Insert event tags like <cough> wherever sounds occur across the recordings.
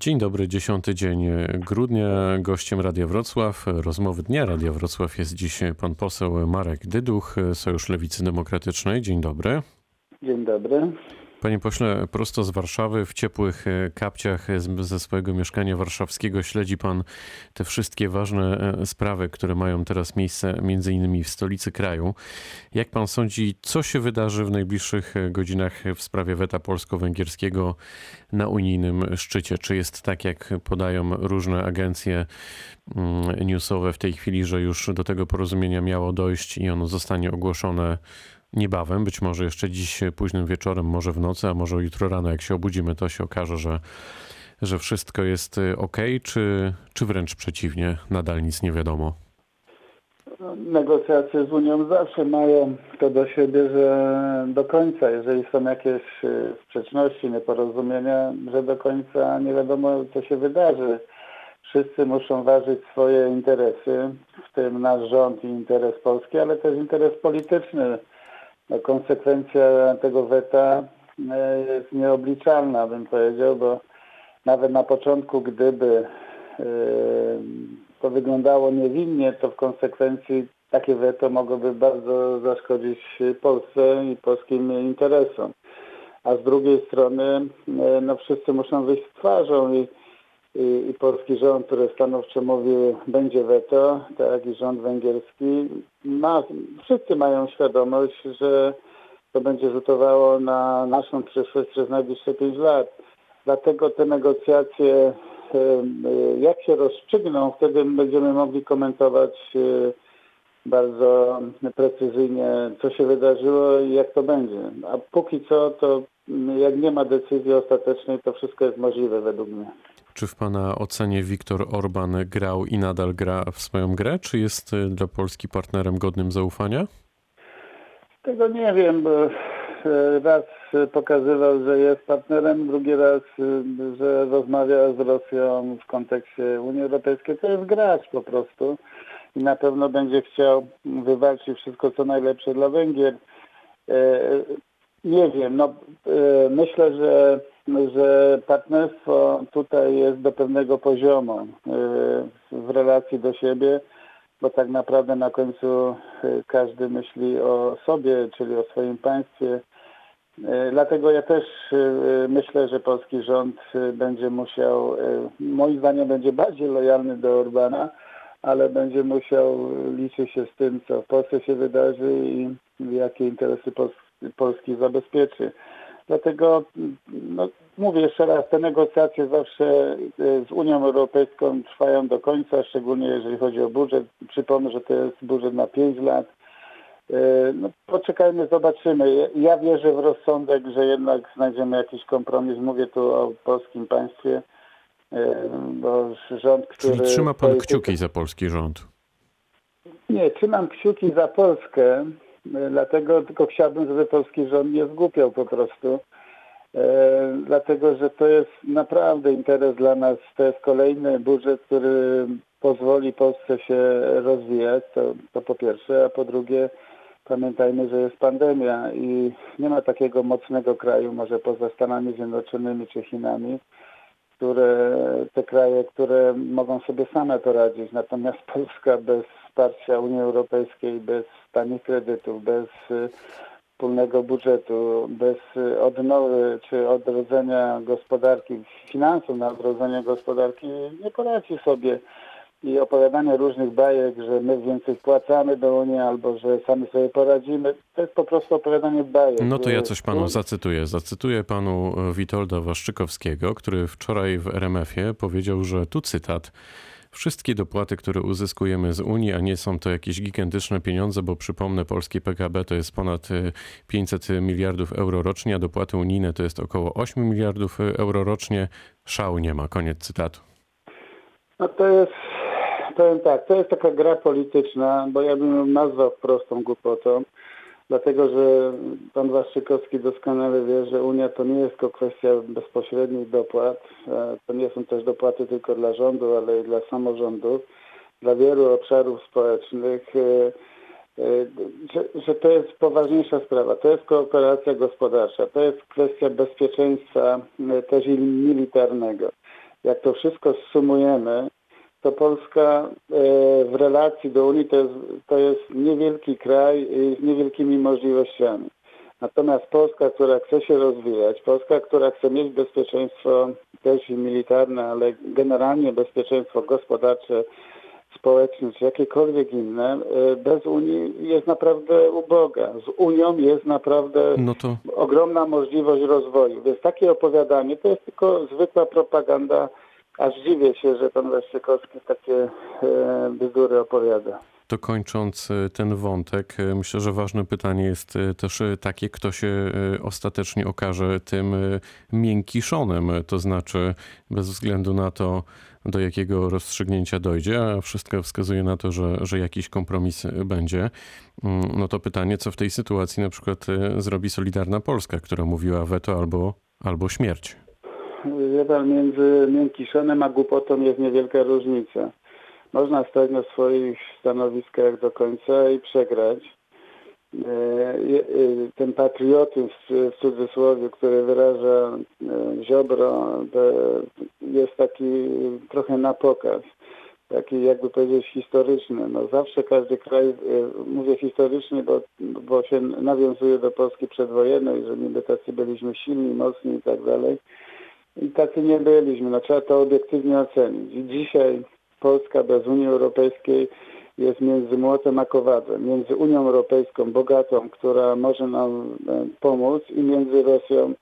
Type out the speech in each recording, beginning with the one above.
Dzień dobry, dziesiąty dzień grudnia. Gościem Radia Wrocław, rozmowy Dnia Radia Wrocław jest dziś pan poseł Marek Dyduch, Sojusz Lewicy Demokratycznej. Dzień dobry. Dzień dobry. Panie pośle, prosto z Warszawy, w ciepłych e, kapciach ze swojego mieszkania warszawskiego śledzi pan te wszystkie ważne e, sprawy, które mają teraz miejsce między innymi w stolicy kraju. Jak pan sądzi, co się wydarzy w najbliższych e, godzinach w sprawie weta polsko-węgierskiego na unijnym szczycie? Czy jest tak, jak podają różne agencje mm, newsowe w tej chwili, że już do tego porozumienia miało dojść i ono zostanie ogłoszone niebawem, być może jeszcze dziś późnym wieczorem, może w nocy, a może jutro rano, jak się obudzimy, to się okaże, że, że wszystko jest y, ok, czy, czy wręcz przeciwnie, nadal nic nie wiadomo? Negocjacje z Unią zawsze mają to do siebie, że do końca, jeżeli są jakieś y, sprzeczności, nieporozumienia, że do końca nie wiadomo, co się wydarzy. Wszyscy muszą ważyć swoje interesy, w tym nasz rząd i interes Polski, ale też interes polityczny no, konsekwencja tego weta e, jest nieobliczalna, bym powiedział, bo nawet na początku, gdyby e, to wyglądało niewinnie, to w konsekwencji takie weto mogłoby bardzo zaszkodzić Polsce i polskim interesom. A z drugiej strony e, no wszyscy muszą wyjść z twarzą i i, i polski rząd, który stanowczo mówił, będzie weto, tak i rząd węgierski, ma, wszyscy mają świadomość, że to będzie rzutowało na naszą przyszłość przez najbliższe pięć lat. Dlatego te negocjacje, jak się rozstrzygną, wtedy będziemy mogli komentować e, bardzo precyzyjnie, co się wydarzyło i jak to będzie. A póki co, to jak nie ma decyzji ostatecznej, to wszystko jest możliwe według mnie. Czy w Pana ocenie Viktor Orban grał i nadal gra w swoją grę? Czy jest y, dla Polski partnerem godnym zaufania? Tego nie wiem, bo y, raz pokazywał, że jest partnerem, drugi raz, y, że rozmawia z Rosją w kontekście Unii Europejskiej. To jest gracz po prostu i na pewno będzie chciał wywalczyć wszystko, co najlepsze dla Węgier. Nie wiem, no myślę, że że partnerstwo tutaj jest do pewnego poziomu y, w relacji do siebie, bo tak naprawdę na końcu y, każdy myśli o sobie, czyli o swoim państwie. Y, dlatego ja też myślę, że polski rząd będzie musiał, moim zdaniem będzie bardziej lojalny do Orbana, ale będzie musiał liczyć się z tym, co w Polsce się wydarzy i jakie interesy Polski zabezpieczy. Dlatego no, mówię jeszcze raz, te negocjacje zawsze e, z Unią Europejską trwają do końca, szczególnie jeżeli chodzi o budżet. Przypomnę, że to jest budżet na 5 lat. E, no, poczekajmy, zobaczymy. Ja wierzę w rozsądek, że jednak znajdziemy jakiś kompromis. Mówię tu o polskim państwie, e, bo rząd, który... Czyli trzyma pan kciuki za polski rząd? Nie, trzymam kciuki za Polskę, Dlatego tylko chciałbym, żeby polski rząd nie zgłupiał po prostu. E, dlatego, że to jest naprawdę interes dla nas. To jest kolejny budżet, który pozwoli Polsce się rozwijać, to, to po pierwsze, a po drugie pamiętajmy, że jest pandemia i nie ma takiego mocnego kraju, może poza Stanami Zjednoczonymi czy Chinami, które, te kraje, które mogą sobie same poradzić. Natomiast <laughs> Polska bez wsparcia Unii Europejskiej, bez tanich kredytów, bez y, wspólnego budżetu, bez y, odnowy czy odrodzenia gospodarki, finansów na odrodzenie gospodarki nie poradzi sobie. I opowiadanie różnych bajek, że my więcej wpłacamy do Unii albo że sami sobie poradzimy, to jest po prostu opowiadanie bajek. No to ja coś panu zacytuję. Zacytuję panu Witolda Waszczykowskiego, który wczoraj w RMF-ie powiedział, że tu cytat wszystkie dopłaty, które uzyskujemy z Unii, a nie są to jakieś gigantyczne pieniądze, bo przypomnę, polskie PKB to jest ponad 500 y, miliardów euro rocznie, a dopłaty unijne to jest około 8 miliardów y, euro rocznie. Szału nie ma. Koniec cytatu. No to jest, powiem tak, to jest taka gra polityczna, bo ja bym ją nazwał prostą głupotą. Dlatego, że pan Waszczykowski doskonale wie, że Unia to nie jest tylko kwestia bezpośrednich dopłat. E, to nie są też dopłaty tylko dla rządu, ale i dla samorządów, dla wielu obszarów społecznych. E, e, że, że to jest poważniejsza sprawa. To jest kooperacja gospodarcza, to jest kwestia bezpieczeństwa też i militarnego. jak to wszystko sumujemy, to Polska e, w relacji do Unii to jest, to jest niewielki kraj z niewielkimi możliwościami. Natomiast Polska, która chce się rozwijać, Polska, która chce mieć bezpieczeństwo też i militarne, ale generalnie bezpieczeństwo gospodarcze, społeczne czy jakiekolwiek inne, e, bez Unii jest naprawdę uboga. Z Unią jest naprawdę no to... ogromna możliwość rozwoju. Więc takie opowiadanie to jest tylko zwykła propaganda aż dziwię się, że pan Waszczykowski takie e, bzdury opowiada. To kończąc e, ten wątek, e, myślę, że ważne pytanie jest też takie, kto się ostatecznie okaże tym miękkiszonem, to znaczy bez względu na to, do jakiego rozstrzygnięcia dojdzie, a wszystko wskazuje na to, że, że jakiś kompromis będzie. Mm, no to pytanie, co w tej sytuacji na przykład zrobi Solidarna Polska, która mówiła weto albo, albo śmierć. Wie pan, między miękkiszonem a głupotą jest niewielka różnica. Można stać na swoich stanowiskach do końca i przegrać. E, e, ten patriotyzm w cudzysłowie, który wyraża e, Ziobro, jest taki trochę na pokaz. Taki jakby powiedzieć historyczny. No zawsze każdy kraj, mówię historyczny, bo, bo się nawiązuje do Polski przedwojennej, że niby tacy byliśmy silni, mocni i tak dalej i tacy nie byliśmy. No, trzeba to obiektywnie ocenić. I dzisiaj Polska bez Unii Europejskiej jest między młotem a kowadłem. Między Unią Europejską bogatą, która może nam e, pomóc i między Rosją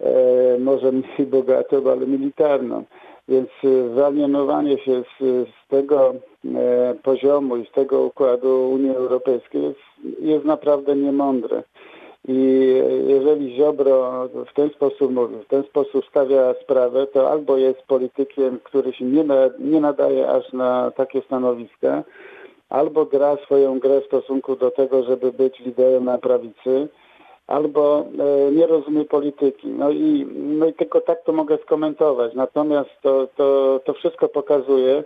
e, może mniej <laughs> bogatą, ale militarną. Więc e, wyalienowanie się z, z tego e, poziomu i z tego układu Unii Europejskiej jest, jest naprawdę niemądre. I jeżeli Ziobro w ten sposób mówi, w ten sposób stawia sprawę, to albo jest politykiem, który się nie, nie nadaje aż na takie stanowiska, albo gra swoją grę w stosunku do tego, żeby być liderem na prawicy, albo e, nie rozumie polityki. No i, no i tylko tak to mogę skomentować. Natomiast to, to, to wszystko pokazuje,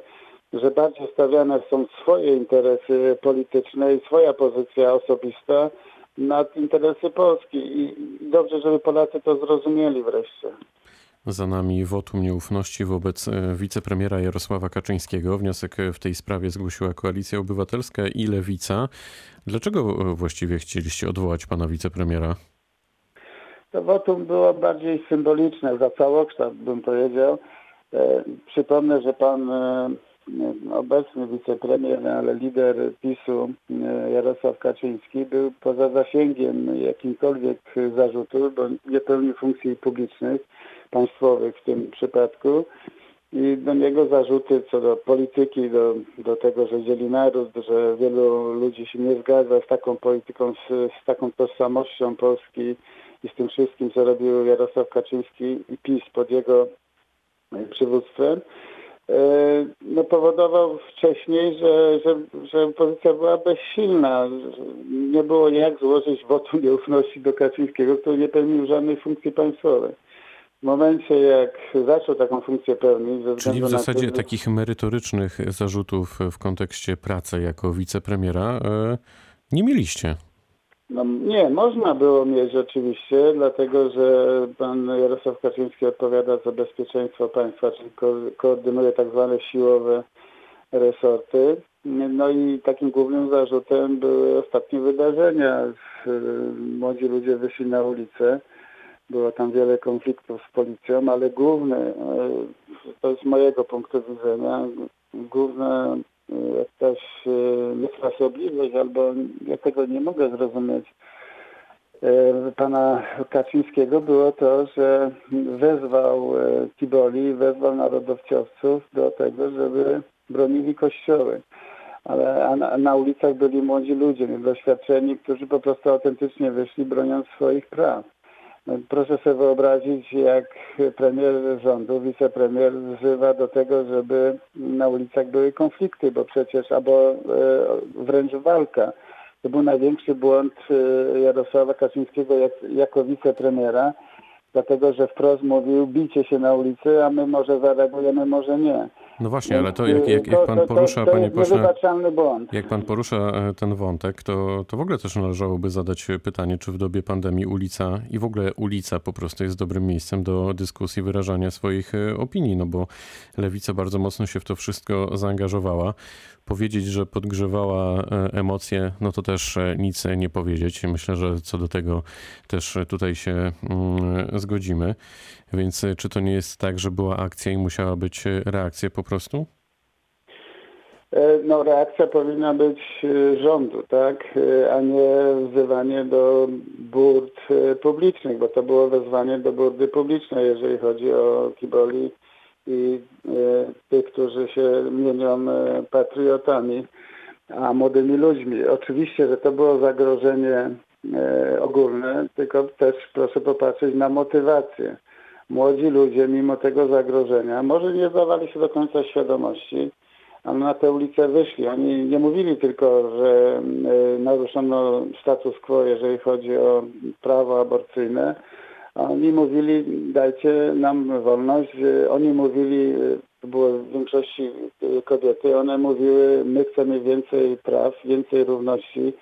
że bardziej stawiane są swoje interesy polityczne i swoja pozycja osobista, nad interesy Polski i dobrze, żeby Polacy to zrozumieli wreszcie. Za nami wotum nieufności wobec e, wicepremiera Jarosława Kaczyńskiego. Wniosek w tej sprawie zgłosiła Koalicja Obywatelska i Lewica. Dlaczego e, właściwie chcieliście odwołać pana wicepremiera? To wotum było bardziej symboliczne, za całokształt bym powiedział. E, przypomnę, że pan obecny wicepremier, ale lider PiSu e, Jarosław Kaczyński był poza zasięgiem jakimkolwiek zarzutów, bo nie pełni funkcji publicznych, państwowych w tym przypadku. I do niego zarzuty co do polityki, do, do tego, że dzieli naród, że wielu ludzi się nie zgadza z taką polityką, z, z taką tożsamością Polski i z tym wszystkim, co robił Jarosław Kaczyński i PiS pod jego przywództwem no, powodował wcześniej, że, że, że pozycja była bezsilna. Nie było jak złożyć wotum nieufności do Kaczyńskiego, który nie pełnił żadnej funkcji państwowej. W momencie, jak zaczął taką funkcję pełnić... Czyli w zasadzie to, takich merytorycznych zarzutów w kontekście pracy jako wicepremiera e, nie mieliście. No nie, można było mieć oczywiście, dlatego że pan Jarosław Kaczyński odpowiada za bezpieczeństwo państwa, czyli ko koordynuje tak zwane siłowe resorty. No i takim głównym zarzutem były ostatnie wydarzenia. Młodzi ludzie wyszli na ulicę. Było tam wiele konfliktów z policją, ale główny, e, to jest mojego punktu widzenia, główne jakaś e, niefrasobliwość, albo ja tego nie mogę zrozumieć e, pana Kaczyńskiego było to, że wezwał e, Tiboli, wezwał narodowcowców do tego, żeby bronili kościoły. Ale na, ulicach byli młodzi ludzie, niedoświadczeni, którzy po prostu autentycznie wyszli broniąc swoich praw. Proszę sobie wyobrazić, jak premier rządu, wicepremier wzywa do tego, żeby na ulicach były konflikty, bo przecież albo e, wręcz walka. To był największy błąd e, Jarosława Kaczyńskiego jak, jako wicepremiera, dlatego że wprost mówił bijcie się na ulicy, a my może zareagujemy, może nie. No właśnie, ale to jak, jak, jak pan to, to, porusza, to panie pośle, jak pan porusza e, ten wątek, to, to w ogóle też należałoby zadać pytanie, czy w dobie pandemii ulica i w ogóle ulica po prostu jest dobrym miejscem do dyskusji, wyrażania swoich e, opinii, no bo lewica bardzo mocno się w to wszystko zaangażowała. Powiedzieć, że podgrzewała e, emocje, no to też nic nie powiedzieć. Myślę, że co do tego też tutaj się mm, zgodzimy. Więc e, czy to nie jest tak, że była akcja i musiała być e, reakcja po prostu? E, No reakcja powinna być e, rządu, tak, a nie wzywanie do burd publicznych, bo to było wezwanie do burdy publicznej, jeżeli chodzi o Kiboli i tych, którzy się mienią patriotami, a młodymi ludźmi. Oczywiście, że to było zagrożenie ogólne, tylko też proszę popatrzeć na motywację. Młodzi ludzie, mimo tego zagrożenia, może nie zdawali się do końca świadomości, ale na tę ulicę wyszli. Oni nie mówili tylko, że e, naruszono status quo, jeżeli chodzi o prawo aborcyjne. Oni mówili, dajcie nam wolność. E, Oni mówili, e, to było w większości e, kobiety, one mówiły, my chcemy więcej praw, więcej równości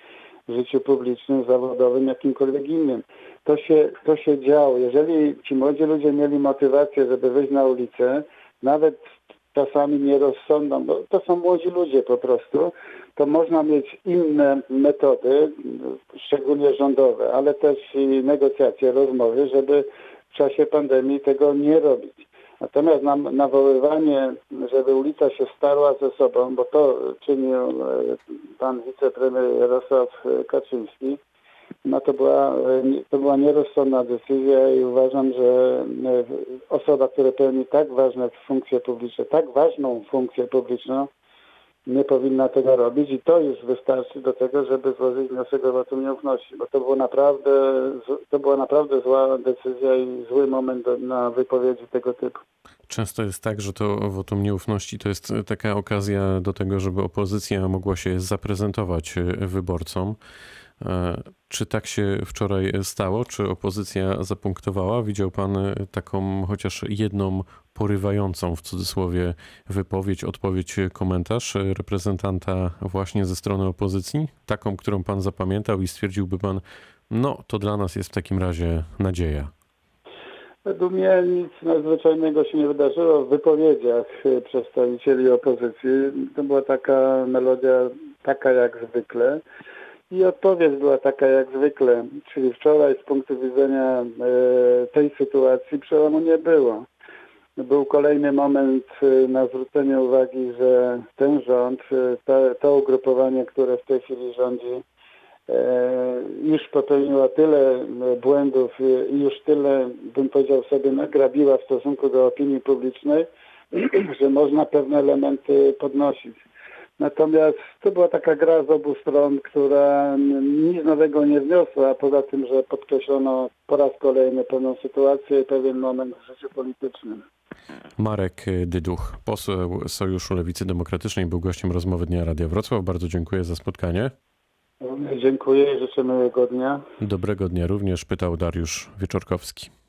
w życiu publicznym, zawodowym, jakimkolwiek innym. To się, to się działo. Jeżeli ci młodzi ludzie mieli motywację, żeby wyjść na ulicę, nawet czasami nierozsądną, bo to są młodzi ludzie po prostu, to można mieć inne metody, szczególnie rządowe, ale też negocjacje, rozmowy, żeby w czasie pandemii tego nie robić. Natomiast nam, nawoływanie, żeby ulica się starła ze sobą, bo to czynił e, pan wicepremier Jarosław Kaczyński, no to była, e, to była nierozsądna decyzja i uważam, że e, osoba, która pełni tak ważne funkcje publiczne, tak ważną funkcję publiczną, nie powinna tego robić i to już wystarczy do tego, żeby złożyć wniosek o wotum nieufności, bo to było naprawdę, to była naprawdę zła decyzja i zły moment do, na wypowiedzi tego typu. Często jest tak, że to wotum nieufności to jest taka okazja do tego, żeby opozycja mogła się zaprezentować e, wyborcom. E, Czy tak się wczoraj stało? Czy opozycja zapunktowała? Widział pan e, taką chociaż jedną porywającą w cudzysłowie wypowiedź, odpowiedź, e, komentarz reprezentanta właśnie ze strony opozycji? Taką, którą pan zapamiętał i stwierdziłby pan, no to dla nas jest w takim razie nadzieja. Według mnie nic nadzwyczajnego się nie wydarzyło w wypowiedziach przedstawicieli opozycji. To była taka melodia, taka jak zwykle. I odpowiedź była taka jak zwykle, czyli wczoraj z punktu widzenia e, tej sytuacji przełomu nie było. Był kolejny moment e, na zwrócenie uwagi, że ten rząd, e, to, to ugrupowanie, które w tej chwili rządzi, już popełniła tyle błędów i już tyle, bym powiedział sobie, nagrabiła w stosunku do opinii publicznej, <clears throat> że można pewne elementy podnosić. Natomiast to była taka gra z obu stron, która nic nowego nie wniosła, a poza tym, że podkreślono po raz kolejny pewną sytuację i pewien moment w życiu politycznym. Marek Dyduch, poseł Sojuszu Lewicy Demokratycznej, był gościem rozmowy Dnia Radia Wrocław. Bardzo dziękuję za spotkanie. Dziękuję i życzę miłego dnia. Dobrego dnia również, pytał Dariusz Wieczorkowski.